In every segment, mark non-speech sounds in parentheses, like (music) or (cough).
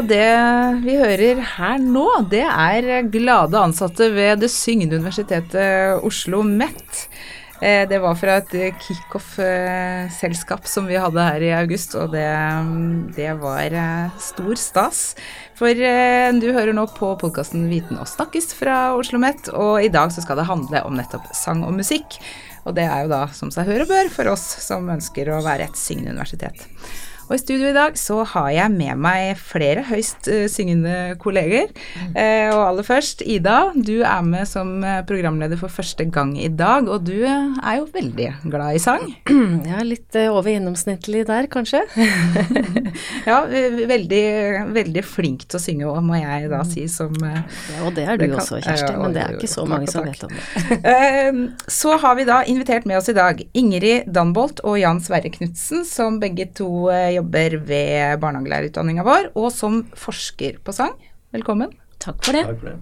Ja, det vi hører her nå, det er glade ansatte ved Det syngende universitetet Oslo MET. Eh, det var fra et kickoff-selskap som vi hadde her i august, og det, det var eh, stor stas. For eh, du hører nå på podkasten Viten og snakkes fra Oslo MET, og i dag så skal det handle om nettopp sang og musikk. Og det er jo da som seg hør og bør for oss som ønsker å være et syngende universitet. Og i studio i dag så har jeg med meg flere høyst uh, syngende kolleger. Uh, og aller først, Ida, du er med som eh, programleder for første gang i dag, og du er jo veldig glad i sang. (clears throat) Ja, litt over gjennomsnittlig der, kanskje. (laughs) ja, veldig, veldig flink til å synge òg, må jeg da si som Ja, og det er du kan, også, Kjersti, men det er ikke så mange som vet om det. (laughs) så har vi da invitert med oss i dag Ingrid Danbolt og Jan Sverre Knutsen, som begge to jobber jobber ved barnehagelærerutdanninga vår, og som forsker på sang. Velkommen. Takk for det. Takk for det.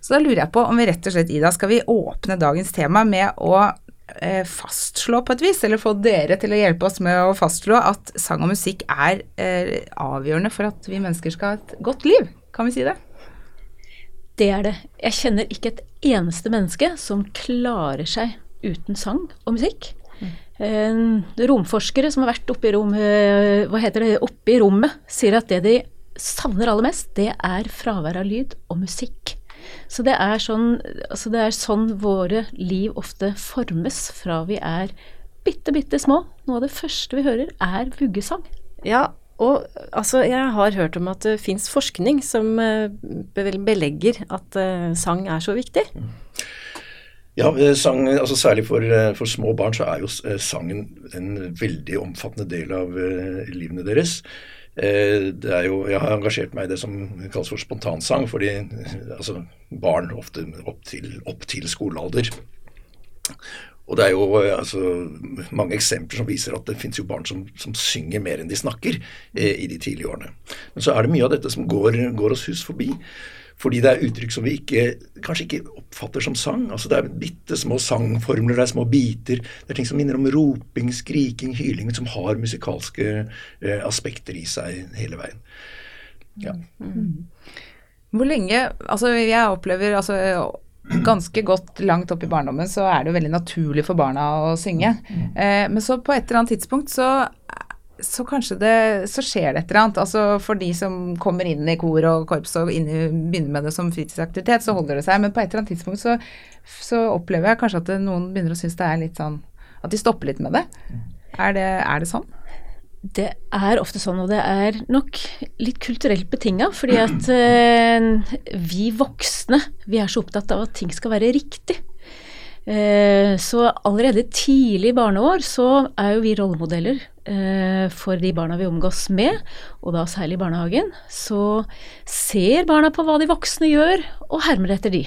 Så da lurer jeg på om vi rett og slett, Ida, skal vi åpne dagens tema med å eh, fastslå på et vis, eller få dere til å hjelpe oss med å fastslå at sang og musikk er eh, avgjørende for at vi mennesker skal ha et godt liv. Kan vi si det? Det er det. Jeg kjenner ikke et eneste menneske som klarer seg uten sang og musikk. Uh, romforskere som har vært oppe i, rom, hva heter det, oppe i rommet, sier at det de savner aller mest, det er fravær av lyd og musikk. Så det er, sånn, altså det er sånn våre liv ofte formes fra vi er bitte, bitte små. Noe av det første vi hører, er vuggesang. Ja, og altså, jeg har hørt om at det fins forskning som uh, belegger at sang er så viktig. Ja, eh, sang, altså Særlig for, eh, for, små barn så er jo eh, sangen en veldig omfattende del av livene deres. Det er jo, Jeg har engasjert meg i det som kalles for spontansang, fordi altså, barn ofte opp til, opp til skolealder. Og det er jo altså, mange eksempler som viser at det finnes jo barn som, som synger mer enn de snakker eh, i de tidlige årene. Men så er det mye av dette som går, går oss hus forbi. Fordi det er uttrykk som vi ikke, kanskje ikke oppfatter som sang. Altså Det er bitte små sangformler, det er små biter. Det er ting som minner om roping, skriking, hyling, som har musikalske eh, aspekter i seg hele veien. Ja. Mm. Hvor lenge Altså, jeg opplever altså ganske godt langt opp i barndommen så er det jo veldig naturlig for barna å synge. Mm. Eh, men så på et eller annet tidspunkt så så kanskje det så skjer det et eller annet. Altså for de som kommer inn i kor og korps og inn, begynner med det som fritidsaktivitet, så holder det seg. Men på et eller annet tidspunkt så, så opplever jeg kanskje at noen begynner å synes det er litt sånn At de stopper litt med det. Er det, er det sånn? Det er ofte sånn, og det er nok litt kulturelt betinga. Fordi at eh, vi voksne, vi er så opptatt av at ting skal være riktig. Eh, så allerede tidlig i barneår så er jo vi rollemodeller eh, for de barna vi omgås med, og da særlig i barnehagen. Så ser barna på hva de voksne gjør, og hermer etter de.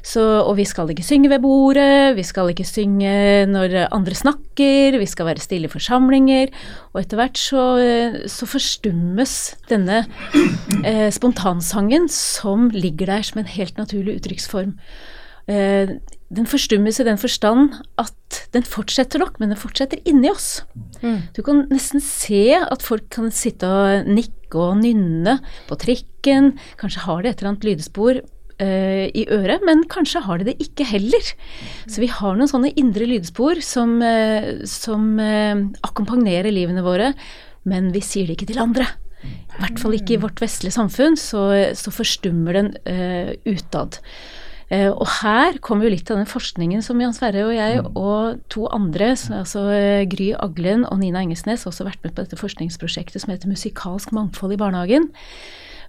Så, og vi skal ikke synge ved bordet, vi skal ikke synge når andre snakker, vi skal være stille i forsamlinger. Og etter hvert så, så forstummes denne eh, spontansangen som ligger der som en helt naturlig uttrykksform. Eh, den forstummes i den forstand at den fortsetter nok, men den fortsetter inni oss. Mm. Du kan nesten se at folk kan sitte og nikke og nynne på trikken. Kanskje har de et eller annet lydspor uh, i øret, men kanskje har de det ikke heller. Så vi har noen sånne indre lydspor som, uh, som uh, akkompagnerer livene våre, men vi sier det ikke til andre. I hvert fall ikke i vårt vestlige samfunn, så, så forstummer den utad. Uh, og her kommer jo litt av den forskningen som Jan Sverre og jeg mm. og to andre, altså uh, Gry Aglen og Nina Engesnes, også vært med på dette forskningsprosjektet som heter Musikalsk mangfold i barnehagen.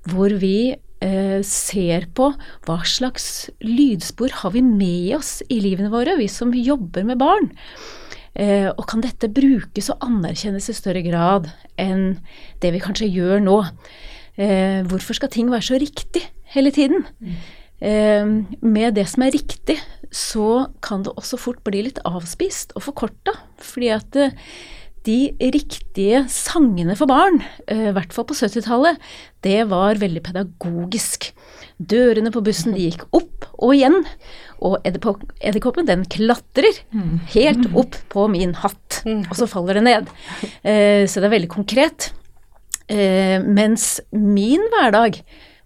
Hvor vi uh, ser på hva slags lydspor har vi med oss i livene våre, vi som jobber med barn. og kan dette brukes og anerkjennes i større grad enn det vi kanskje gjør nå? hvorfor skal ting være så riktig hele tiden? Mm. Ehm, med det som er riktig, så kan det også fort bli litt avspist og forkorta. Fordi at eh, de riktige sangene for barn, eh, i hvert fall på 70-tallet, det var veldig pedagogisk. Dørene på bussen de gikk opp og igjen, og edderkoppen den klatrer helt (laughs) opp på min hatt, og så faller det ned. Eh, så det er veldig konkret. Mens min hverdag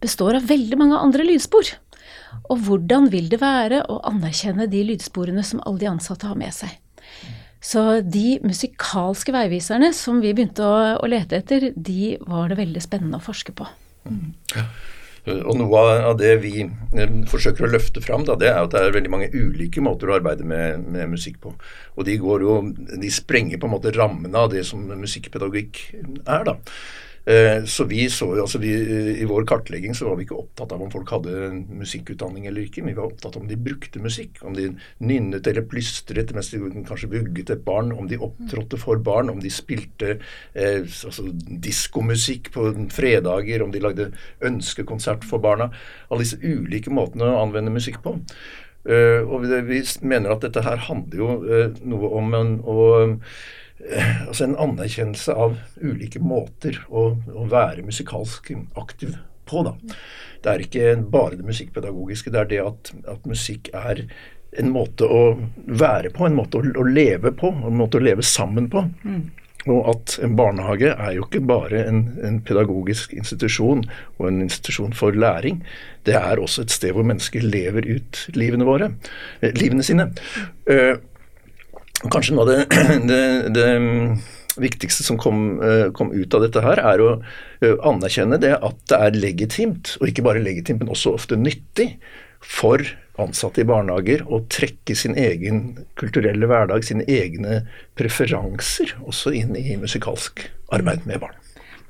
består av veldig mange andre lydspor. Og hvordan vil det være å anerkjenne de lydsporene som alle de ansatte har med seg? Så de musikalske veiviserne som vi begynte å, å lete etter, de var det veldig spennende å forske på. Mm. Og Noe av det vi eh, forsøker å løfte fram, da, det er at det er veldig mange ulike måter å arbeide med, med musikk på. Og de, jo, de sprenger på en måte rammene av det som musikkpedagogikk er. da. Eh, så vi så jo, altså vi, I vår kartlegging så var vi ikke opptatt av om folk hadde musikkutdanning eller ikke. men Vi var opptatt av om de brukte musikk. Om de nynnet eller plystret mens de kanskje vugget et barn. Om de opptrådte for barn. Om de spilte eh, altså diskomusikk på fredager. Om de lagde ønskekonsert for barna. Alle disse ulike måtene å anvende musikk på. Uh, og vi, vi, mener at dette her handler jo uh, noe om en, å Eh, altså en anerkjennelse av ulike måter å, å, være musikalsk aktiv på. Da. Det er ikke bare det musikkpedagogiske, det er det at, at musikk er en måte å være på, en måte å, å, leve på, en måte å leve sammen på. Mm. Og at en barnehage er jo ikke bare en, en, pedagogisk institusjon og en institusjon for læring. Det er også et sted hvor mennesker lever ut livene våre, eh, livene sine. Uh, Kanskje noe av det, (clears throat) det, det viktigste som kom, eh, kom, ut av dette her, er å eh, anerkjenne det at det er legitimt, og ikke bare legitimt, men også ofte nyttig, for ansatte i barnehager å trekke sin egen kulturelle hverdag, sine egne preferanser, også inn i musikalsk arbeid med barn.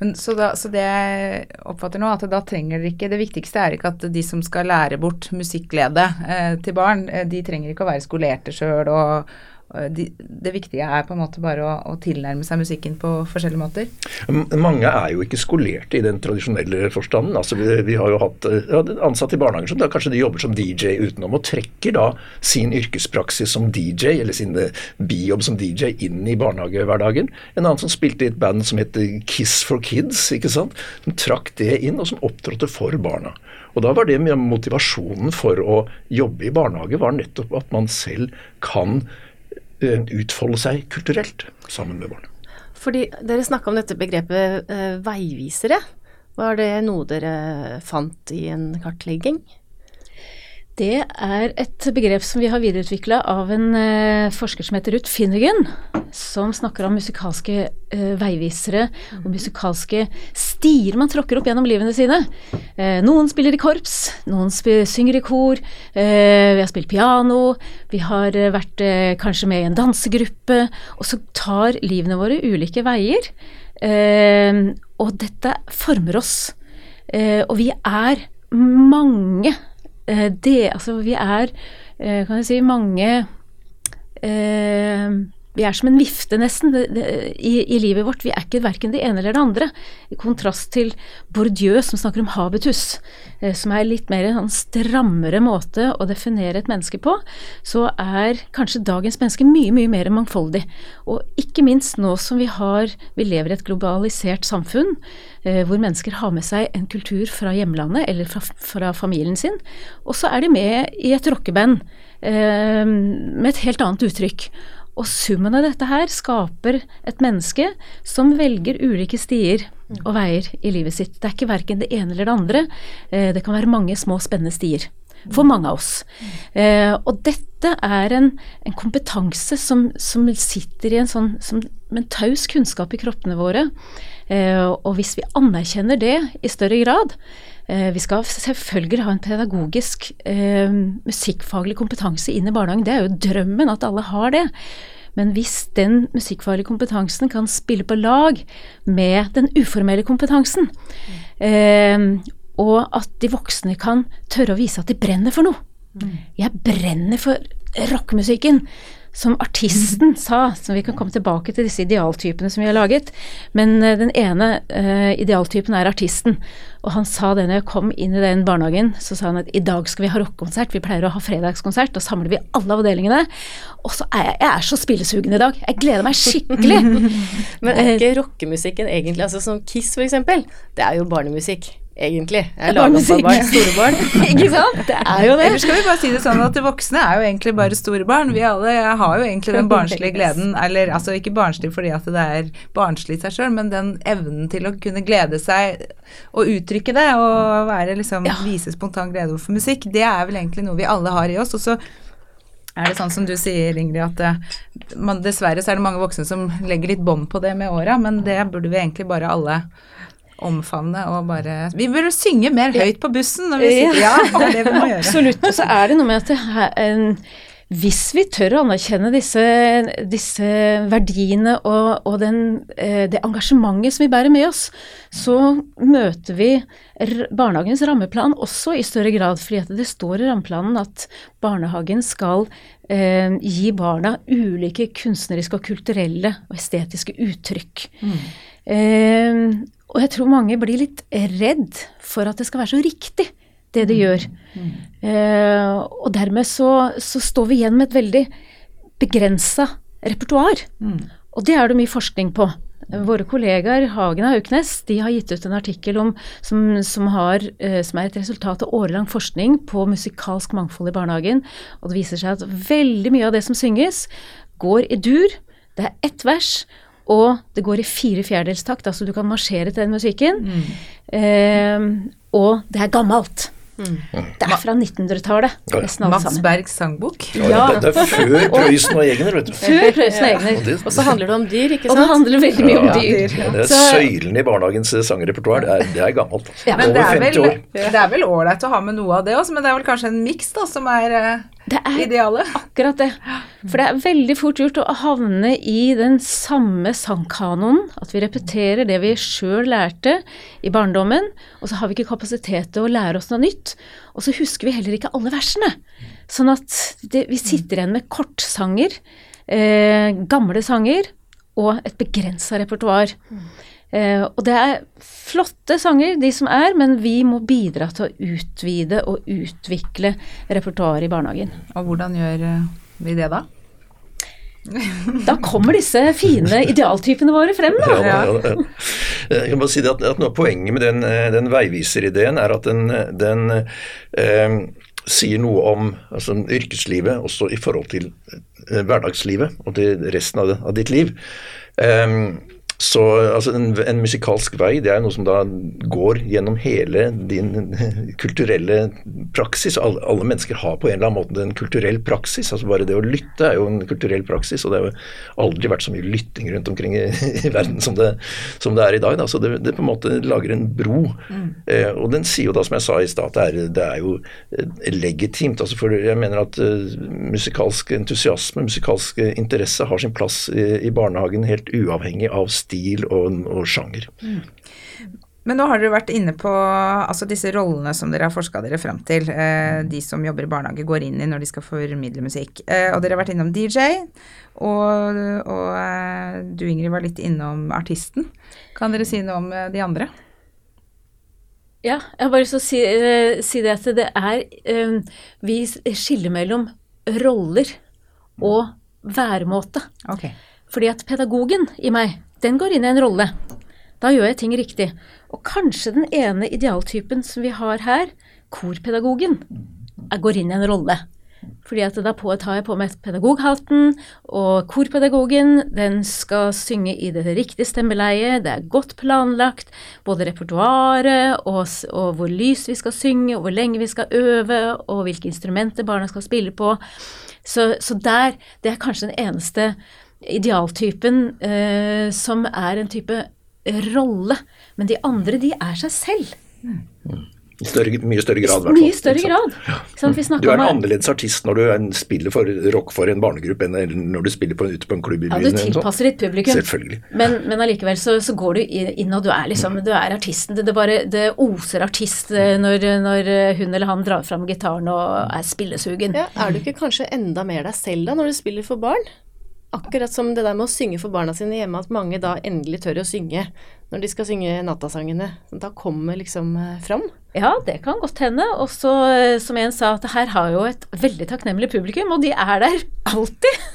Men, så, da, så, det jeg oppfatter nå, at da trenger dere ikke Det viktigste er ikke at de som skal lære bort musikkglede eh, til barn, eh, de trenger ikke å være skolerte sjøl og, de, det viktige er på en måte bare å, å, tilnærme seg musikken på forskjellige måter? Mange er jo ikke skolerte i den tradisjonelle forstanden. Altså vi, vi har jo hatt ja, ansatte i barnehager som da kanskje de jobber som DJ utenom, og trekker da sin yrkespraksis som DJ, eller sin eh, bijobb som DJ, inn i barnehagehverdagen. En annen som spilte i et band som heter Kiss for Kids, ikke sant. Som trakk det inn, og som opptrådte for barna. Og da var det motivasjonen for å jobbe i barnehage, var nettopp at man selv kan Eh, utfolde seg kulturelt sammen med barn. Fordi Dere snakka om dette begrepet eh, veivisere. Var det noe dere fant i en kartlegging? Det er et begrep som vi har videreutvikla av en eh, forsker som heter Ruth Finnegan, som snakker om musikalske eh, veivisere og musikalske stier man tråkker opp gjennom livene sine. Eh, noen spiller i korps, noen synger i kor, vi har spilt piano, vi har vært kanskje med i en dansegruppe, og så tar livene våre ulike veier. og dette former oss. og vi er mange Eh, det Altså, vi er, eh, kan jeg si, mange eh, vi er som en vifte, nesten, i, i, livet vårt. Vi er ikke verken det ene eller det andre. I kontrast til Bourdieu, som snakker om habitus, eh, som er litt mer en strammere måte å definere et menneske på, så er kanskje dagens menneske mye, mye mer mangfoldig. Og ikke minst nå som vi har Vi lever i et globalisert samfunn, eh, hvor mennesker har med seg en kultur fra hjemlandet eller fra, fra familien sin, og så er de med i et rockeband eh, med et helt annet uttrykk. Og summen av dette her skaper et menneske som velger ulike stier og veier i livet sitt. Det er ikke verken det ene eller det andre. Eh, det kan være mange små, spennende stier. For mange av oss. Eh, og dette er en, en kompetanse som, som, sitter i en sånn som en taus kunnskap i kroppene våre. Eh, og hvis vi anerkjenner det i større grad, vi skal selvfølgelig ha en pedagogisk, eh, musikkfaglig kompetanse inn i barnehagen. Det er jo drømmen at alle har det. Men hvis den musikkfaglige kompetansen kan spille på lag med den uformelle kompetansen, eh, og at de voksne kan tørre å vise at de brenner for noe mm. Jeg brenner for rockemusikken som artisten sa, som vi kan komme tilbake til disse idealtypene som vi har laget, men uh, den ene uh, idealtypen er artisten. Og han sa det når jeg kom inn i den barnehagen, så sa han at i dag skal vi ha rockekonsert, vi pleier å ha fredagskonsert, da samler vi alle avdelingene. Og så er jeg, jeg er så spillesugen i dag, jeg gleder meg skikkelig. (laughs) men er ikke rockemusikken egentlig, altså som Kiss for eksempel, det er jo barnemusikk. Egentlig. Jeg er lager opp barn, store barn. (laughs) Ikke sant? Det er jo det. Eller skal vi bare si det sånn at voksne er jo egentlig bare store barn. Vi alle har jo egentlig den barnslige gleden, eller altså ikke barnslig fordi at det er barnslig i seg sjøl, men den evnen til å kunne glede seg og uttrykke det, og være liksom vise spontan glede overfor musikk, det er vel egentlig noe vi alle har i oss. Og så er det sånn som du sier, Ingrid, at eh, man, dessverre så er det mange voksne som legger litt bånd på det med åra, men det burde vi egentlig bare alle omfavne og bare Vi burde synge mer høyt på bussen når vi sitter Ja, det er det vi må (laughs) gjøre. Absolutt. Og så er det noe med at det er, en, hvis vi tør å anerkjenne disse, disse verdiene og, og den, eh, det engasjementet som vi bærer med oss, så møter vi barnehagens rammeplan også i større grad. fordi det står i rammeplanen at barnehagen skal eh, gi barna ulike kunstneriske og kulturelle og estetiske uttrykk. Eh, og jeg tror mange blir litt redd for at det skal være så riktig, det de gjør. Eh, og dermed så, så står vi igjen med et veldig begrensa repertoar. Og det er det mye forskning på. Våre kollegaer Hagen og Auknes de har gitt ut en artikkel om, som, som, har, eh, som er et resultat av årelang forskning på musikalsk mangfold i barnehagen. Og det viser seg at veldig mye av det som synges, går i dur. Det er ett vers, og det går i fire fjerdedels takt. Altså du kan marsjere til den musikken. Eh, og det er gammelt. Det er fra 1900-tallet, nesten alle Mats. Bergs sangbok. Ja, det, det er før Prøysen og Egner, vet du. Før Prøysen og Egner. Og så handler det om dyr, ikke sant? Og det handler veldig mye om dyr. ja, det er søylen i barnehagens sangrepertoar. Det, er- det er gammelt. Altså. Ja, Men det Over er, 50 vel, år. det er vel ålreit å ha med noe av det også, men det er vel kanskje en miks som er eh, Det er idealet. akkurat det. For det er veldig fort gjort å havne i den samme sangkanonen. At vi repeterer det vi sjøl lærte i barndommen, og så har vi ikke kapasitet til å lære oss noe nytt. Og så husker vi heller ikke alle versene. Sånn at det, vi sitter igjen med kortsanger, eh, gamle sanger og et begrensa repertoar. Eh, og det er flotte sanger, de som er, men vi må bidra til å utvide og utvikle repertoaret i barnehagen. Og hvordan gjør eh, vi det da? (laughs) Da kommer disse fine idealtypene våre frem, da. Ja, ja, ja. (laughs) Jeg kan bare si det at, at noe av poenget med den, eh, den veiviserideen er at den, den eh, sier noe om altså, yrkeslivet også i forhold til eh, hverdagslivet og til resten av, det, av ditt liv. Eh, så altså, en, en musikalsk vei det er noe som da går gjennom hele din (laughs) kulturelle praksis. Alle, alle mennesker har på en eller annen måte en kulturell praksis. altså Bare det å lytte er jo en kulturell praksis, og det har jo aldri vært så mye lytting rundt omkring i, (laughs) i verden som det, som det er i dag. Da. Så det, det på en måte lager en bro. Eh, og den sier jo da, som jeg sa i stad, det er, det er jo eh, legitimt. altså For jeg mener at eh, musikalsk entusiasme, musikalsk interesse har sin plass i, i barnehagen helt uavhengig av stil og, og sjanger. Men nå har dere vært inne på altså disse rollene som dere har forska dere frem til. Eh, de som jobber i barnehage går inn i når de skal formidle musikk. Eh, og dere har vært innom DJ, og, og eh, du Ingrid var litt innom artisten. Kan dere si noe om eh, de andre? Ja, jeg har bare lyst til å si, eh, si det at det er eh, Vi skiller mellom roller og væremåte. Okay. Fordi at pedagogen i meg, den går inn i en rolle. Da gjør jeg ting riktig. Og kanskje den ene idealtypen som vi har her, korpedagogen, går inn i en rolle. Fordi at da tar jeg på meg pedagoghatten, og korpedagogen den skal synge i det riktige stemmeleiet, det er godt planlagt, både repertoaret og, og hvor lys vi skal synge, og hvor lenge vi skal øve, og hvilke instrumenter barna skal spille på. Så, så der, det er kanskje den eneste idealtypen eh, som er en type rolle. Men de andre, de er seg selv. I større, mye større grad, i hvert I fall. mye større grad. Vi Du er en annerledes artist når du er en- spiller for rock for en barnegruppe enn når du spiller på, ute på en klubb i byen. ja, du tilpasser ditt publikum. Selvfølgelig. Men, men allikevel så, så går du inn, og du er liksom Du er artisten. Det, det bare Det oser artist eh, når, når hun eller han drar fram gitaren og er spillesugen. Ja, er du ikke kanskje enda mer deg selv da, når du spiller for barn? Akkurat som det der med å synge for barna sine hjemme, at mange da endelig tør å synge når de skal synge nattasangene. Da kommer liksom eh, fram. Ja, det kan godt hende. Og så, eh, som en sa, at her har jo et veldig takknemlig publikum, og de er der alltid.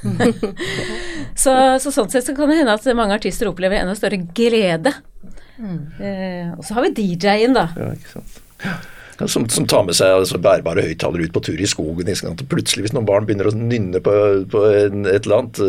(laughs) så, så sånn sett så kan det hende at mange artister opplever enda større glede Eh, og så har vi DJ-en, da. Ja, ikke sant. Som, som tar med seg altså, bærbare høyttalere ut på tur i skogen. Og plutselig, hvis noen barn begynner å nynne på, på en, et eller annet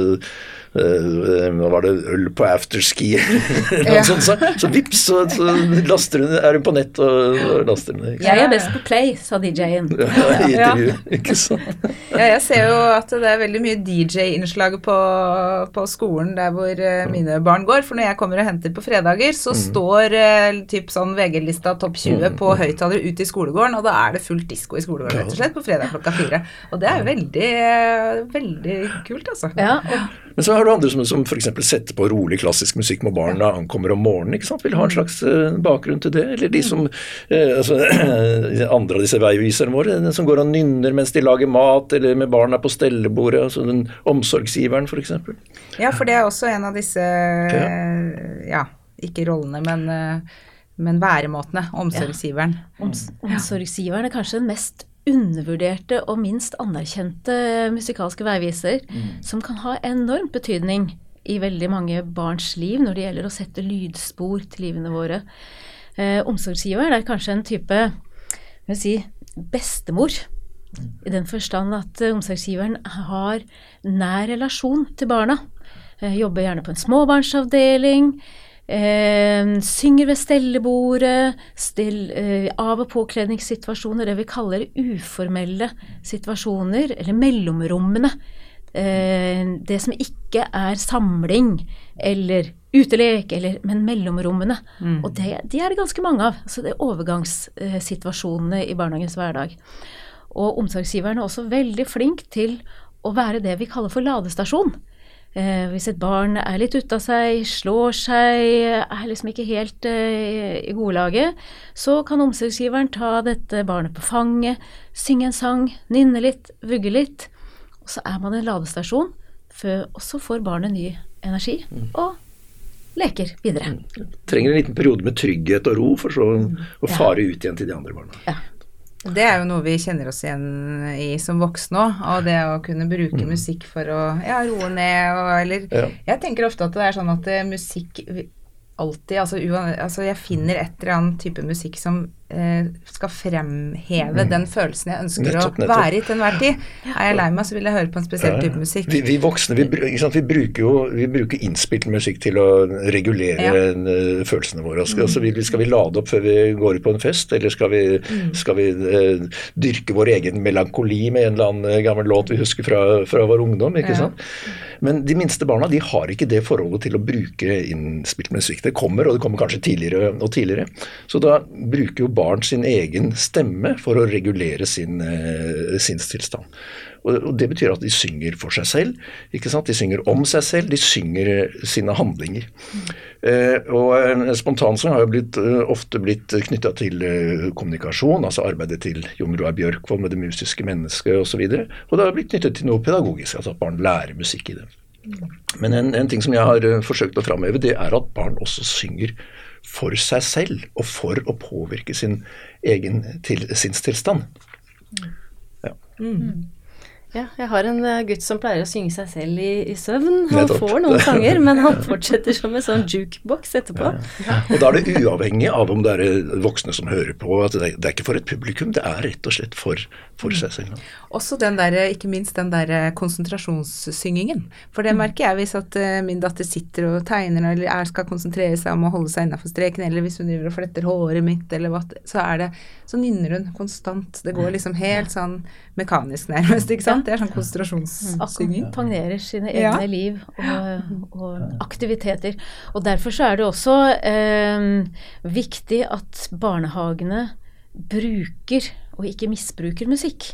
Nå var det øl på afterski eller (laughs) noe sånt, så, så vips, så, så laster hun, er hun på nett og, og laster hun det. Jeg er best på play, sa DJ-en. (laughs) Ja, I intervju, ikke sant. Ja, jeg ser jo at det er veldig mye DJ-innslag på, på skolen der hvor eh, mine barn går. For når jeg kommer og henter på fredager, så står uh, typ sånn VG-lista topp 20 på høyttalere ute i skolegården, og da er det fullt disko i skolegården rett og slett på fredag klokka fire. Og det er jo veldig, eh, veldig kult, altså. Ja, og Men så har du andre som, som f.eks. setter på rolig klassisk musikk når barna ankommer om morgenen. ikke sant? Vil ha en slags eh, bakgrunn til det. Eller de som eh, altså, (clears throat) Andre av disse veiviserne våre, den som går og nynner mens de lager mat, eller med barna på stellebordet. altså den Omsorgsgiveren, f.eks. Ja, for det er også en av disse Ja, ikke rollene, men, eh, men væremåtene. Omsorgsgiveren. oms omsorgsgiveren er kanskje den mest undervurderte og minst anerkjente musikalske veiviser, som kan ha enormt betydning i veldig mange barns liv når det gjelder å sette lydspor til livene våre. Eh, omsorgsgiveren er kanskje en type si, bestemor. I den forstand at eh, omsorgsgiveren har nær relasjon til barna. Eh, jobber gjerne på en småbarnsavdeling. Eh, synger ved stellebordet. Still, eh, av- og påkledningssituasjoner, det vi kaller uformelle situasjoner, eller mellomrommene. Eh, det som ikke er samling eller utelek, eller, men mellomrommene. Og det, de er det ganske mange av. Altså det er overgangssituasjonene i barnehagens hverdag. Og omsorgsgiveren er også veldig flink til å være det vi kaller for ladestasjon. Eh, hvis et barn er litt ute av seg, slår seg, er liksom ikke helt eh, i godlaget, så kan omsorgsgiveren ta dette barnet på fanget, synge en sang, nynne litt, vugge litt. Og så er man en ladestasjon, før, og så får barnet ny energi og leker videre. Trenger en liten periode med trygghet og ro, for så å fare ut igjen til de andre barna. Det er jo noe vi kjenner oss igjen i som voksne òg. Og det å kunne bruke musikk for å ja, roe ned og eller Ja. Jeg tenker ofte at det er sånn at eh, musikk alltid altså, altså jeg finner et eller annet type musikk som skal fremheve den følelsen jeg ønsker Nettopp, å være i til enhver tid. Er jeg lei meg, så vil jeg høre på en spesiell Ja, ja. type musikk. Vi, vi voksne vi, ikke sant? vi bruker jo vi bruker innspilt musikk til å regulere Ja. eh, følelsene våre. Skal, altså, vi, skal vi lade opp før vi går ut på en fest, eller skal vi, skal vi eh, dyrke vår egen melankoli med en eller annen eh, gammel låt vi husker fra, fra vår ungdom? ikke Ja. sant? Men de minste barna de har ikke det forholdet til å bruke innspilt musikk. Det kommer, og det kommer kanskje tidligere og tidligere. Så da bruker jo barn sin egen stemme for å regulere sin eh, sinnstilstand. Og, Det betyr at de synger for seg selv. ikke sant? De synger om seg selv, de synger eh, sine handlinger. Eh, og en Spontansang har jo blitt, eh, ofte blitt knytta til eh, kommunikasjon, altså arbeidet til Jon Roar Bjørkvold med det musiske mennesket osv. Og, så og det har blitt knyttet til noe pedagogisk, altså at barn lærer musikk i det. Men en, en ting som jeg har eh, forsøkt å framheve, det er at barn også synger for seg selv, og for å påvirke sin egen til, sinnstilstand. Ja, jeg har en eh, gutt som pleier å synge seg selv i, i søvn. Han Nettopp. får noen sanger, men han fortsetter som en sånn jukebox etterpå. Og da er det uavhengig av om det er eh, voksne som hører på. at Det er, det er ikke for et publikum, det er rett og slett for, for seg selv. Også den der, ikke minst den der konsentrasjonssyngingen. For det merker jeg hvis at eh, min datter sitter og tegner eller er, skal konsentrere seg om å holde seg innafor streken, eller hvis hun driver og fletter håret mitt, eller hva, så er det Så nynner hun konstant. Det går liksom helt sånn mekanisk nærmest, ikke sant? Det er sånn konsentrasjonssynging. Akkompagnerer sine Ja. egne liv og, og aktiviteter. Og derfor så er det også eh, viktig at barnehagene bruker og ikke misbruker musikk.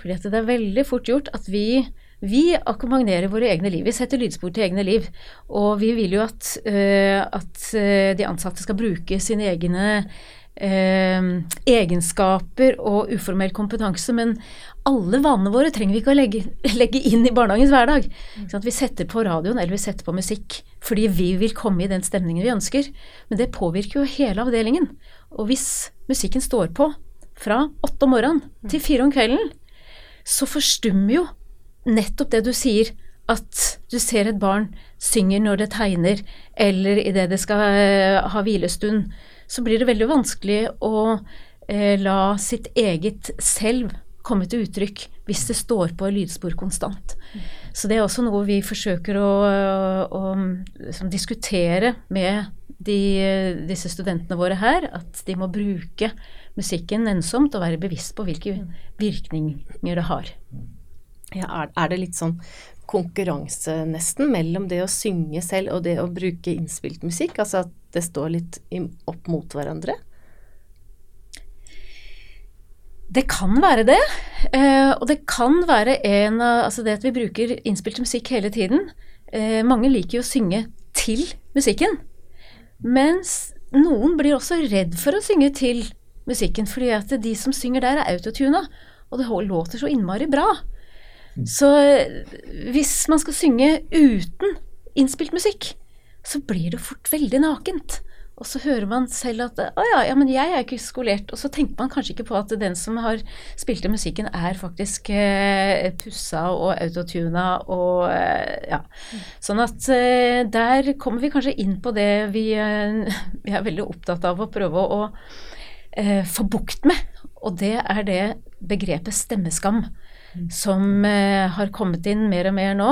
Fordi at det er veldig fort gjort at vi vi akkompagnerer våre egne liv. Vi setter lydspor til egne liv. Og vi vil jo at, uh, at eh, de ansatte skal bruke sine egne uh, egenskaper og uformell kompetanse, men alle vanene våre trenger vi ikke å legge, (laughs) legge inn i barnehagens hverdag. Så at Vi setter på radioen eller vi setter på musikk fordi vi vil komme i den stemningen vi ønsker. Men det påvirker jo hele avdelingen. Og hvis musikken står på fra åtte om morgenen til fire om kvelden, så forstummer jo nettopp det du sier at du ser et barn synger når det tegner, eller idet det skal eh, ha hvilestund, så blir det veldig vanskelig å eh, la sitt eget selv komme til uttrykk hvis det står på lydspor konstant. Så det er også noe vi forsøker å, å liksom, diskutere med de, disse studentene våre her, at de må bruke musikken ensomt, og være bevisst på hvilke virkninger det har. Ja, er, er det litt sånn konkurranse nesten mellom det å synge selv og det å bruke innspilt musikk? Altså at det står litt opp mot hverandre? Det kan være det. Eh, og det kan være en av Altså det at vi bruker innspilt musikk hele tiden. Eh, mange liker jo å synge til musikken. Mens noen blir også redd for å synge til musikken, fordi at de som synger der, er autotuna. Og det låter så innmari bra. Så eh, hvis man skal synge uten innspilt musikk, så blir det fort veldig nakent. Og så hører man selv at å ja, ja, men jeg er ikke skolert. Og så tenker man kanskje ikke på at den som har spilt den musikken, er faktisk eh, pussa og autotuna og eh, ja. Sånn at eh, der kommer vi kanskje inn på det vi, eh, (laughs) vi er veldig opptatt av å prøve å eh, få bukt med. Og det er det begrepet stemmeskam. Som eh, har kommet inn mer og mer nå,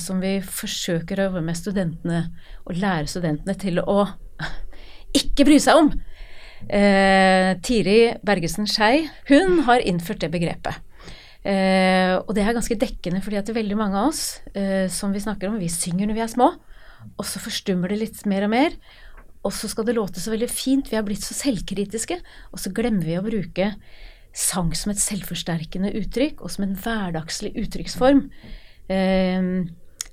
som vi forsøker å jobbe med studentene og lære studentene til å (laughs) ikke bry seg om. Eh, Tiri Bergesen Skei, hun har innført det begrepet. Eh, og det er ganske dekkende, fordi at det er veldig mange av oss eh, som vi snakker om, vi synger når vi er små, og så forstummer det litt mer og mer. Og så skal det låte så veldig fint, vi har blitt så selvkritiske, og så glemmer vi å bruke sang som et selvforsterkende uttrykk, og som en hverdagslig uttrykksform. Eh,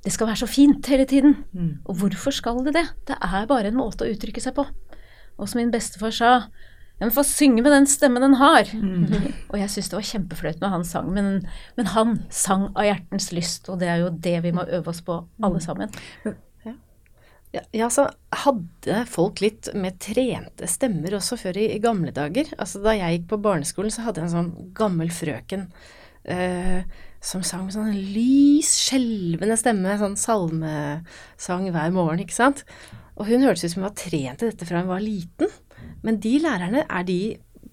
det skal være så fint hele tiden. Mm. Og hvorfor skal det det? Det er bare en måte å uttrykke seg på. Og som min bestefar sa en får synge med den stemmen den har. Mm. (laughs) og jeg syns det var kjempeflaut når han sang, men, men, han sang av hjertens lyst, og det er jo det vi må øve oss på, alle mm. sammen. Ja, ja, så hadde folk litt med trente stemmer også før i, i, gamle dager. Altså Da jeg gikk på barneskolen, så hadde jeg en sånn gammel frøken eh, som sang med sånn lys, skjelvende stemme, sånn salmesang hver morgen, ikke sant. Og hun hørtes ut som hun var trent til dette fra hun var liten. Men de lærerne, er de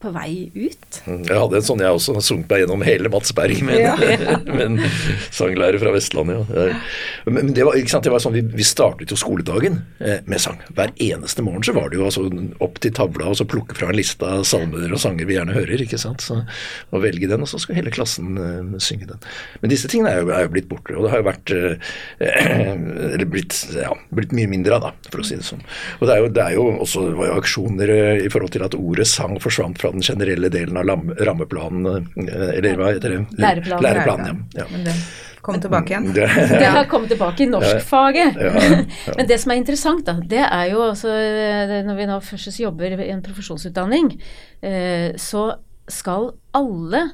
på vei ut. Mm, jeg hadde en sånn jeg også, har sunket meg gjennom hele Mats Berg med, ja. (laughs) en sanglærer fra Vestlandet. Ja. Men det var, det var sånn, vi, vi startet jo skoledagen eh, med sang. Hver eneste morgen så var det jo altså opp til tavla og så plukke fra en liste av salmer og sanger vi gjerne hører. ikke sant, så, og velge den, og så skal hele klassen uh, synge den. Men disse tingene er jo, er jo, blitt borte, og det har jo vært (clears throat) uh, blitt, ja, blitt, mye mindre av, da, for å si det sånn. Og det er jo, det er jo også det var jo aksjoner uh, i forhold til at ordet sang forsvant fra den generelle delen av rammeplanen, eh, eller hva heter det? Læreplanen. Læreplanen ja. Men det kom tilbake igjen? Det, (laughs) det har kommet tilbake i norskfaget. Ja, ja, (laughs) Men det som er interessant, da, det er jo altså Når vi nå først jobber i en profesjonsutdanning, eh, så skal alle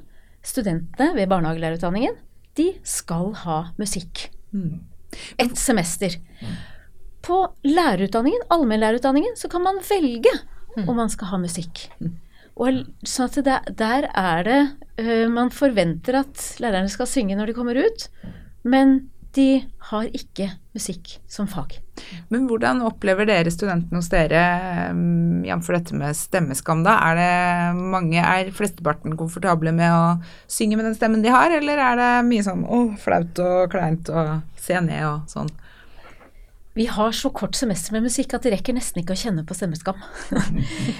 studentene ved barnehagelærerutdanningen, de skal ha musikk. Mm. Et semester. På lærerutdanningen, allmennlærerutdanningen, så kan man velge mm. om man skal ha musikk. Mm. Og sånn at det, der er det uh, Man forventer at lærerne skal synge når de kommer ut, men de har ikke musikk som fag. Men hvordan opplever dere studentene hos dere, um, jf. dette med stemmeskam, da? Er det mange, er flesteparten komfortable med å synge med den stemmen de har, eller er det mye sånn å, flaut og kleint og se ned og sånn? Vi har så kort semester med musikk at de rekker nesten ikke å kjenne på stemmeskam. (laughs)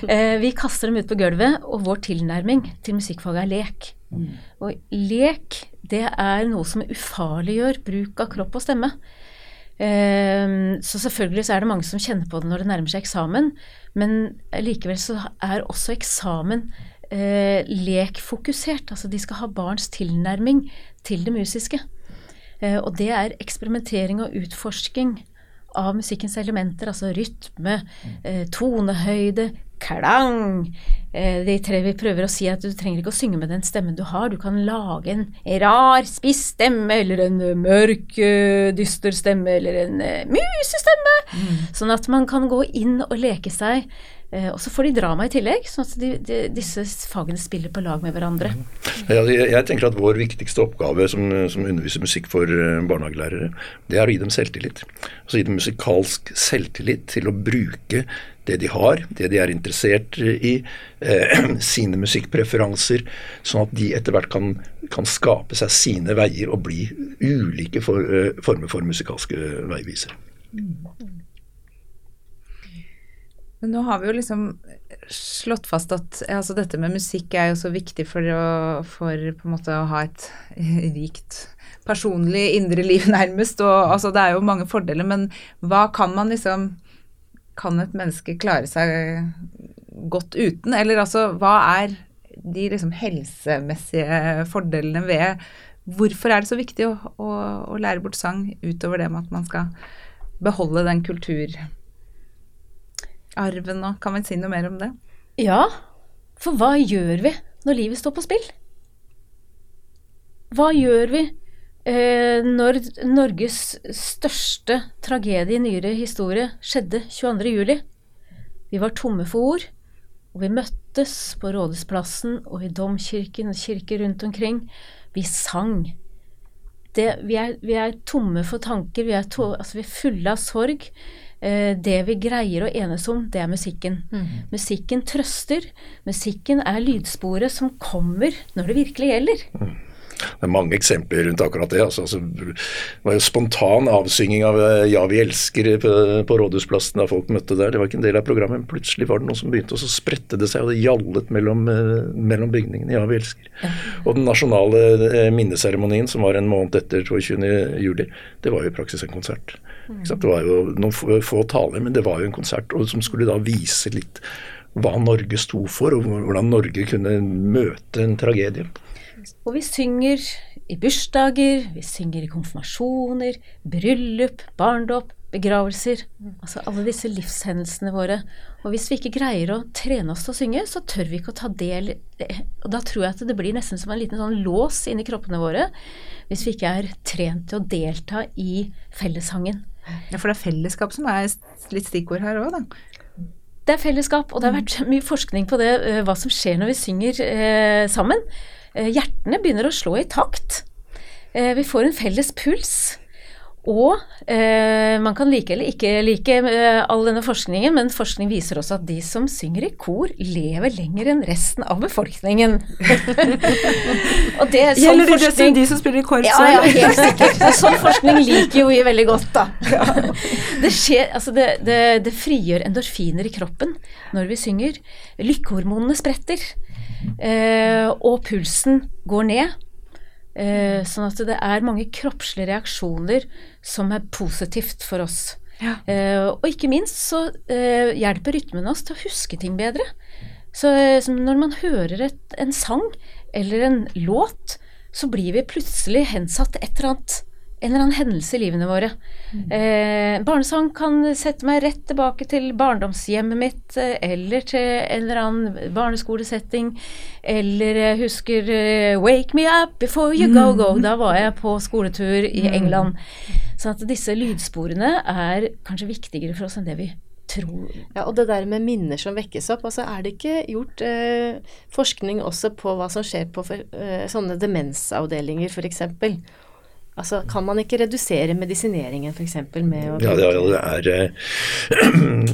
Eh, vi kaster dem ut på gulvet, og vår tilnærming til musikkfaget er lek. Mm. Og lek, det er noe som ufarliggjør bruk av kropp og stemme. Eh, så selvfølgelig så er det mange som kjenner på det når det nærmer seg eksamen, men likevel så er også eksamen eh, lekfokusert. Altså de skal ha barns tilnærming til det musiske. Og det er eksperimentering og utforsking av musikkens elementer, altså rytme, eh, tonehøyde, klang. Eh, de tre vi prøver å si at du trenger ikke å synge med den stemmen du har, du kan lage en rar, spiss stemme, eller en mørk, eh, dyster stemme, eller en musestemme. Mm. Sånn at man kan gå inn og leke seg og så får de drama i tillegg, sånn at de, de, disse fagene spiller på lag med hverandre. Ja, jeg, tenker at vår viktigste oppgave som, som underviser musikk for eh, barnehagelærere, det er å gi dem selvtillit. Altså gi dem musikalsk selvtillit til å bruke det de har, det de er interessert i, eh, (clears throat) sine musikkpreferanser, sånn at de etter hvert kan, kan, skape seg sine veier og bli ulike for, eh, former for musikalske veivisere. Mm. Men nå har vi jo liksom slått fast at altså dette med musikk er jo så viktig for, å, for på en måte å ha et rikt personlig indre liv, (laughs) nærmest. Og altså det er jo mange fordeler, men hva kan man liksom Kan et menneske klare seg godt uten? Eller altså, hva er de liksom helsemessige fordelene ved Hvorfor er det så viktig å, å, å lære bort sang utover det med at man skal beholde den kultur arven og Kan vi si noe mer om det? Ja, for hva gjør vi når livet står på spill? Hva gjør vi eh, når Norges største tragedie i nyere historie skjedde 22.07.? Vi var tomme for ord, og vi møttes på Rådhusplassen og i domkirken og kirker rundt omkring. Vi sang. Det, vi, er, vi, er, tomme for tanker, vi er, to, altså vi er fulle av sorg. Eh, det vi greier å enes om, det er musikken. Mm. Musikken trøster. Musikken er lydsporet som kommer når det virkelig gjelder. Mm. Det er mange eksempler rundt akkurat det. Altså, altså, det var jo spontan avsynging av eh, 'Ja, vi elsker' på, på Rådhusplassen da folk møtte der. Det var ikke en del av programmet, men plutselig var det noe som begynte, og så spredte det seg, og det gjallet mellom, eh, mellom bygningene. 'Ja, vi elsker'. Og den nasjonale minneseremonien som var en måned etter 22. juli, det var jo i praksis en konsert. Det var jo noen få taler, men det var jo en konsert som skulle da vise litt hva Norge sto for, og hvordan Norge kunne møte en tragedie. Og vi synger i bursdager, vi synger i konfirmasjoner, bryllup, barndåp, begravelser. Altså alle disse livshendelsene våre. Og hvis vi ikke greier å trene oss til å synge, så tør vi ikke å ta del Og da tror jeg at det blir nesten som en liten sånn lås inni kroppene våre hvis vi ikke er trent til å delta i fellessangen. Ja, for det er fellesskap som er litt stikkord her òg, da. Det er fellesskap, og det har vært mye forskning på det, eh, hva som skjer når vi synger eh, sammen. Eh, hjertene begynner å slå i takt. Eh, vi får en felles puls. Og eh, man kan like eller ikke like eh, all denne forskningen, men forskning viser også at de som synger i kor, lever lenger enn resten av befolkningen. (laughs) og det, sånn Gjelder det forskning, de som spiller i korps? Ja, ja, helt sikkert. Sånn forskning liker jo vi veldig godt, da. (laughs) det, skjer, altså det, det, det frigjør endorfiner i kroppen når vi synger. Lykkehormonene spretter. Eh, og pulsen går ned. Eh, sånn at det er mange kroppslige reaksjoner som er positivt for oss. Ja. Eh, og ikke minst så eh, hjelper rytmen oss til å huske ting bedre. Så, så når man hører et, en sang eller en låt, så blir vi plutselig hensatt et eller annet en eller annen hendelse i livene våre. Mm. Eh, barnesang kan sette meg rett tilbake til barndomshjemmet mitt, eh, eller til en eller annen barneskolesetting. Eller jeg husker uh, 'Wake me up before you go go'. Da var jeg på skoletur i mm. England. Så at disse lydsporene er kanskje viktigere for oss enn det vi tror. Ja, Og det der med minner som vekkes opp, altså er det ikke gjort eh, forskning også på hva som skjer på for, eh, sånne demensavdelinger f.eks.? Altså, Kan man ikke redusere medisineringen f.eks. med å Ja, det er, det er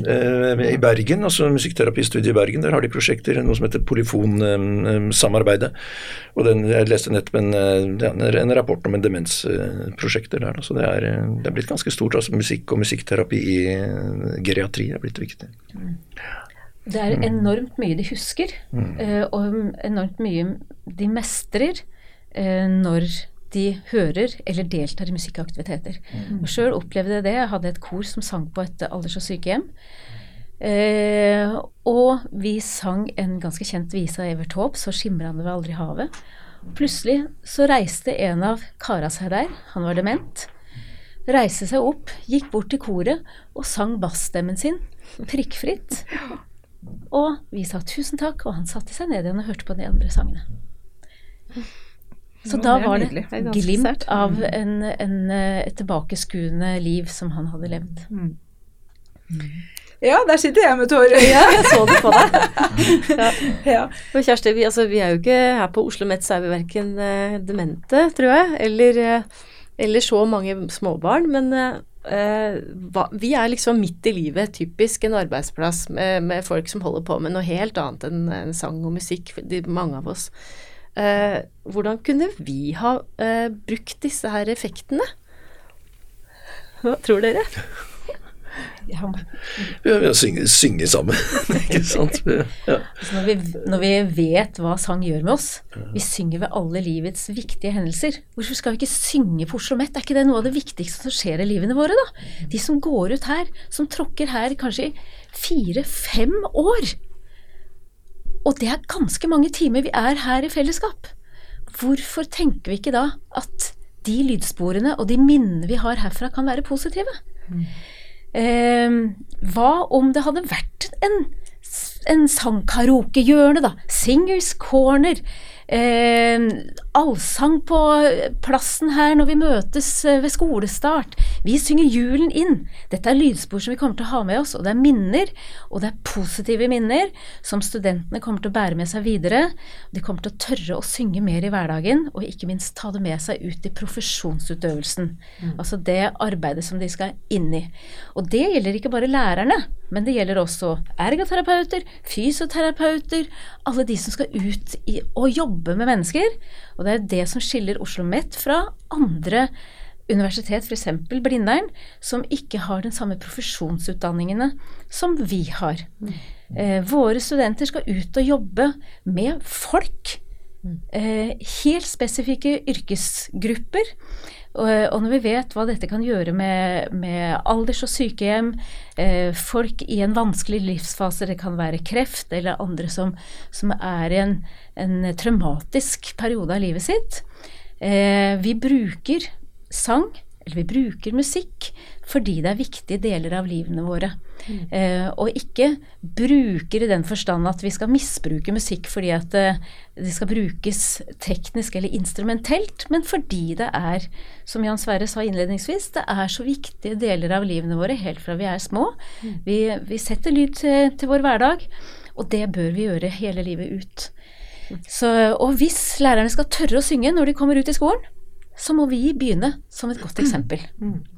uh, (clears throat) I Bergen, altså musikkterapistudiet i Bergen, der har de prosjekter, noe som heter Polyfonsamarbeidet. Og den, Jeg leste nettopp en, en, en rapport om en demensprosjekter der. Så det er, det er, blitt ganske stort. altså Musikk og musikkterapi i geriatri er blitt viktig. Det er enormt mye de husker, mm. og enormt mye de mestrer når de hører eller deltar i musikkaktiviteter. Mm. Og Sjøl opplevde jeg det. Jeg hadde et kor som sang på et alders- og sykehjem. Eh, og vi sang en ganske kjent vise av Evert Taube, 'Så skimrande ved aldri havet'. Plutselig så reiste en av kara seg der, han var dement. Reiste seg opp, gikk bort til koret og sang bassstemmen sin prikkfritt. Og vi sa tusen takk, og han satte seg ned igjen og hørte på de andre sangene. Så da var det glimt av mm. en, en, et tilbakeskuende liv som han hadde levd. Mm. Mm. Ja, der sitter jeg med tårer. (laughs) Ja, jeg så det på deg. (laughs) Ja. Ja. Og Kjersti, vi, altså, vi er jo ikke her på Oslo Met, så er vi verken eh, demente, tror jeg, eller, eh, eller så mange småbarn. Men eh, hva, vi er liksom midt i livet, typisk en arbeidsplass med, med folk som holder på med noe helt annet enn en sang og musikk, de, mange av oss. Eh, hvordan kunne vi ha eh, brukt disse her effektene? Hva tror dere? (laughs) Ja, Ja, vi synge, synge sammen, (laughs) ikke sant. Ja. altså når, vi, når vi vet hva sang gjør med oss, vi synger ved alle livets viktige hendelser. Hvorfor skal vi ikke synge på Oslo Met? Er ikke det noe av det viktigste som skjer i livene våre, da? De som går ut her, som tråkker her kanskje i fire-fem år. Og det er ganske mange timer vi er her i fellesskap. Hvorfor tenker vi ikke da at de lydsporene og de minnene vi har herfra, kan være positive? Eh, hva om det hadde vært en, en sangkaraokehjørne, da? Singers Corner. Eh, allsang på plassen her når vi møtes eh, ved skolestart. Vi synger julen inn. Dette er lydspor som vi kommer til å ha med oss, og det er minner, og det er positive minner som studentene kommer til å bære med seg videre. De kommer til å tørre å synge mer i hverdagen, og ikke minst ta det med seg ut i profesjonsutøvelsen. Altså det arbeidet som de skal inn i. Og det gjelder ikke bare lærerne, men det gjelder også ergoterapeuter, fysioterapeuter, alle de som skal ut i, og jobbe med mennesker. Og det er det som skiller Oslo Met fra andre universitet, f.eks. Blindern, som ikke har den samme profesjonsutdanningene som vi har. Eh, våre studenter skal ut og jobbe med folk. Eh, helt spesifikke yrkesgrupper. Og, når vi vet hva dette kan gjøre med, med alders- og sykehjem, eh, folk i en vanskelig livsfase, det kan være kreft eller andre som, som er i en, en traumatisk periode av livet sitt eh, Vi bruker sang, eller vi bruker musikk, fordi det er viktige deler av livene våre. Eh, og ikke bruker i den forstand at vi skal misbruke musikk fordi at eh, det skal brukes teknisk eller instrumentelt, men fordi det er, som Jan Sverre sa innledningsvis, det er så viktige deler av livene våre helt fra vi er små. Vi, vi setter lyd til, til vår hverdag, og det bør vi gjøre hele livet ut. Så, og hvis lærerne skal tørre å synge når de kommer ut i skolen, så må vi begynne som et godt eksempel.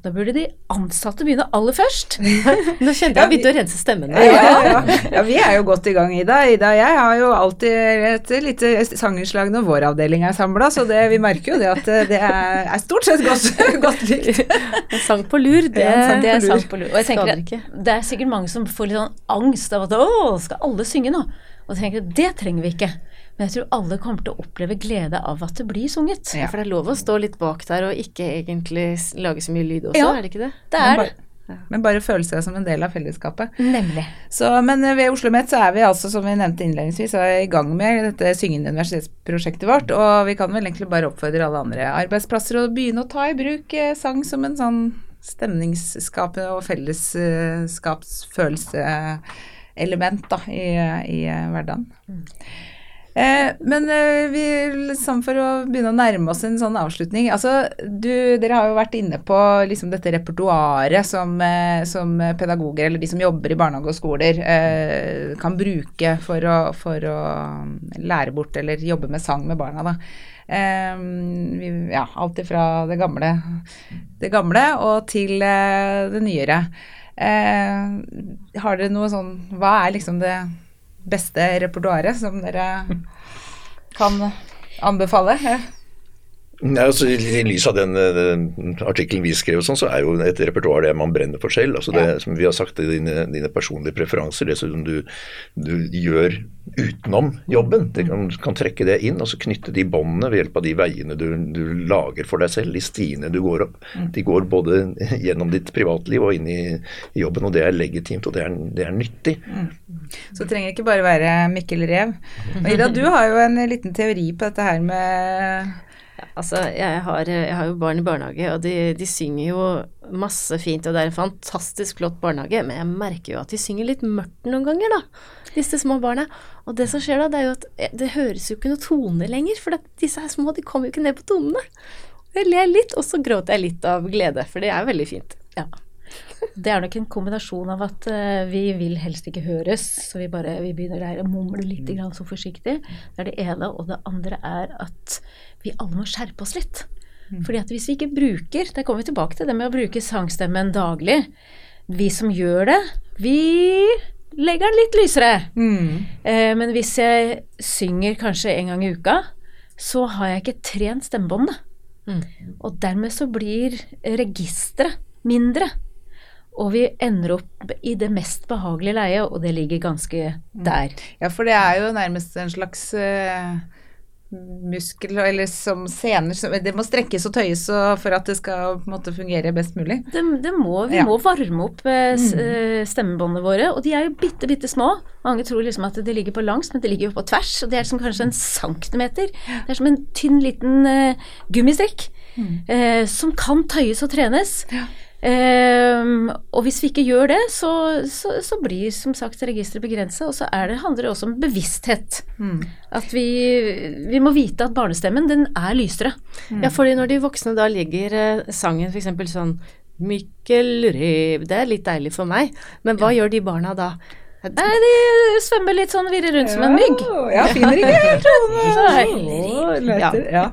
Da burde de ansatte begynne aller først. (laughs) Nå kjente jeg begynte å rense stemmen. Ja, ja, ja. vi er jo godt i gang, Ida. Ida jeg har jo alltid et lite sangerslag når vår avdeling er samla, så det, vi merker jo det at det er, er stort sett godt, (laughs) godt likt. En sang på lur, det, Ja, sang Det er på lur. på lur. Og jeg tenker at det er sikkert mange som får litt sånn angst av at å, skal alle synge nå? Og tenker at det trenger vi ikke. Men jeg tror alle kommer til å oppleve glede av at det blir sunget. Ja, for det er lov å stå litt bak der og ikke egentlig lage så mye lyd også, Ja. er det ikke det? Det er det. Ja. men bare føle seg som en del av fellesskapet. Nemlig. Så, men ved Oslo Met så er vi altså, som vi nevnte innledningsvis, er i gang med dette syngende universitetsprosjektet vårt. Og vi kan vel egentlig bare oppfordre alle andre arbeidsplasser å begynne å ta i bruk eh, sang som en sånn stemningsskapende og fellesskapsfølelse-element da, i, i hverdagen. hverdagen. Eh, men eh, vi, liksom for å begynne å nærme oss en sånn avslutning altså, du, Dere har jo vært inne på liksom, dette repertoaret som, eh, som pedagoger eller de som jobber i barnehage og skoler eh, kan bruke for å, for å lære bort eller jobbe med sang med barna. Da. Eh, vi, ja, alt ifra det gamle, det gamle og til eh, det nyere. Har dere noe sånn Hva er liksom det beste repertoaret som dere kan anbefale? Ja, altså, I lys av den, den artikkelen vi skrev, sånn, så er jo et repertoar det man brenner for selv. altså det som vi har sagt, dine, dine personlige preferanser, det som du, du gjør utenom jobben. Du kan, kan trekke det inn og så knytte de båndene ved hjelp av de veiene du, du lager for deg selv, de stiene du går opp. De går både gjennom ditt privatliv og inn i, jobben, og det er legitimt og det er, det er nyttig. Så det trenger ikke bare være Mikkel Rev. Og Ida, du har jo en liten teori på dette her med Altså, jeg har, jeg har jo barn i barnehage, og de, de synger jo masse fint, og det er en fantastisk flott barnehage, men jeg merker jo at de synger litt mørkt noen ganger, da, disse små barna. Og det som skjer da, det er jo at eh, det høres jo ikke noen tone lenger, for disse her små, de kommer jo ikke ned på tonene. Jeg ler litt, og så gråter jeg litt av glede, for det er veldig fint. Ja. (laughs) Det er nok en kombinasjon av at uh, vi vil helst ikke høres, så vi bare vi begynner der å mumler litt grann så forsiktig. Det er det ene. Og det andre er at vi alle må skjerpe oss litt. Fordi at hvis vi ikke bruker Der kommer vi tilbake til det med å bruke sangstemmen daglig. Vi som gjør det, vi legger den litt lysere. Eh, men hvis jeg synger kanskje en gang i uka, så har jeg ikke trent stemmebåndet. Og dermed så blir registeret mindre. Og vi ender opp i det mest behagelige leiet, og det ligger ganske der. Ja, for det er jo nærmest en slags eh, muskel, eller som sener som- Det må strekkes og tøyes for at det skal måte fungere best mulig. Det, det må, vi Ja. må varme opp eh, eh, stemmebåndene våre, og de er jo bitte, bitte små. Mange tror liksom at det ligger på langs, men det ligger jo på tvers, og det er som kanskje en centimeter. Det er som en tynn, liten eh, mm. eh, som kan tøyes og trenes. Ehm, og hvis vi ikke gjør det, så, så, så blir som sagt registeret begrenset, og så er det, handler det også om bevissthet. At vi, vi må vite at barnestemmen, den er lysere. Ja, fordi når de voksne da legger eh, sangen f.eks. sånn Mikkel Rev Det er litt deilig for meg, men hva gjør de barna da? Nei, de svømmer litt sånn, virrer rundt som en mygg. Ja, finner ikke helt. (laughs) Å, leter, ja.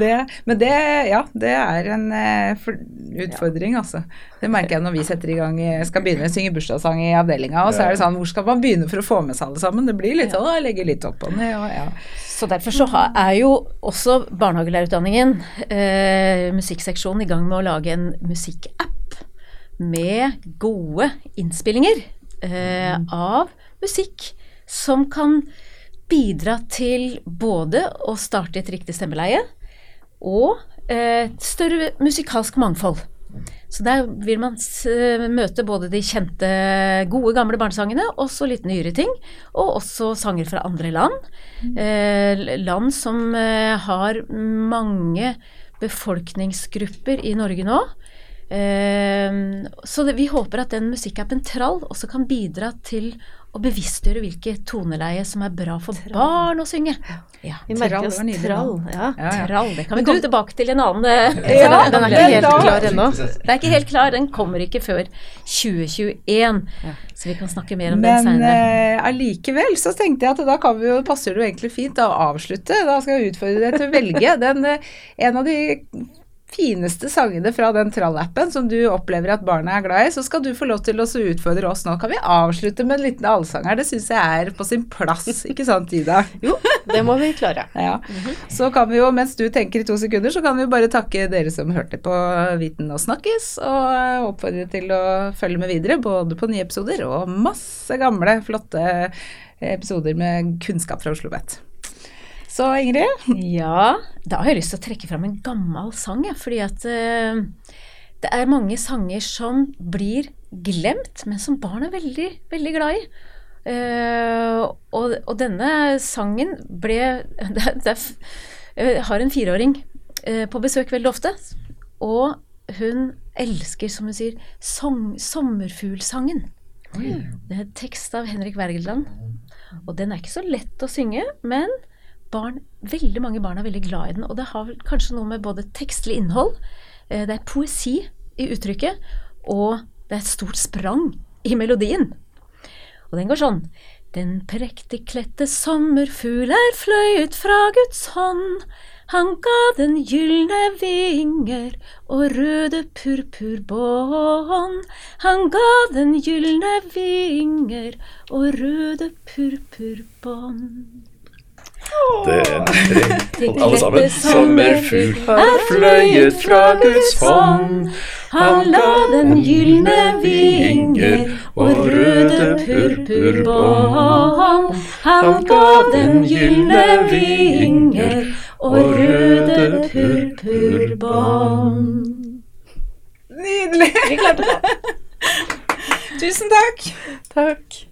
Det, men det, ja, det er en eh, for, utfordring, altså. Det merker jeg når vi setter i gang, eh, skal begynne å synge bursdagssang i avdelinga, og så er det sånn, hvor skal man begynne for å få med seg alle sammen? Det blir litt sånn, å, jeg legger litt opp og ned, og ja. Så derfor så er jo også barnehagelærerutdanningen, eh, musikkseksjonen, i gang med å lage en musikkapp med gode innspillinger eh, av musikk som kan bidra til både å starte et riktig stemmeleie og eh, større musikalsk mangfold. Så der vil man s møte både de kjente, gode, gamle barnesangene, også litt nyere ting. Og også sanger fra andre land. Eh, land som eh, har mange befolkningsgrupper i Norge nå. Eh, så vi håper at den musikkappen Trall også kan bidra til å bevisstgjøre hvilke toneleie som er bra for barn å synge. Ja, Vi merker Trall oss trall. Ja. Trall. Det kan Men vi komme tilbake til en annen eh, Ja, Den er ikke helt da- klar ennå. Den er ikke helt klar, den kommer ikke før 2021. Så vi kan snakke mer om den Men seinere. Men allikevel så tenkte jeg at da kan vi jo, passer det jo egentlig fint da å avslutte. Da skal jeg utfordre deg til å velge den, eh, en av de fineste sangene fra den trallappen som du opplever at barna er glad i, så skal du få lov til å utfordre oss nå. Kan vi avslutte med en liten allsang her? Det syns jeg er på sin plass, ikke sant Ida? (laughs) Jo, det må vi klare. Ja. Så kan vi jo, mens du tenker i to sekunder, så kan vi bare takke dere som hørte på Viten og snakkes, og oppfordre til å følge med videre, både på nye episoder og masse gamle, flotte episoder med kunnskap fra Oslo Vet. Så Ingrid, Ja, da har jeg lyst til å trekke fram en gammel sang, jeg. Fordi at eh, det er mange sanger som blir glemt, men som barn er veldig, veldig glad i. Eh, og, og denne sangen ble (laughs) det, det, Jeg har en fireåring eh, på besøk veldig ofte, og hun elsker, som hun sier, song, sommerfuglsangen. Det er tekst av Henrik Wergeland. Og den er ikke så lett å synge, men barn, veldig mange barn er veldig glad i den. Og det har kanskje noe med både tekstlig innhold, eh, det er poesi i uttrykket, og det er et stort sprang i melodien. Og den går sånn. Den prektig kledte sommerfugl er fløyet fra Guds hånd. Han ga den gylne vinger og røde purpurbånd. Han ga den gylne vinger og røde purpurbånd. Den tre, Til alle sammen. Sommerfugl er fløyet fra Guds hånd. Han la den gylne vinger og røde purpurbånd. Han ga den gylne vinger og røde purpurbånd. nydelig! Vi klarte det. Tusen takk! Takk.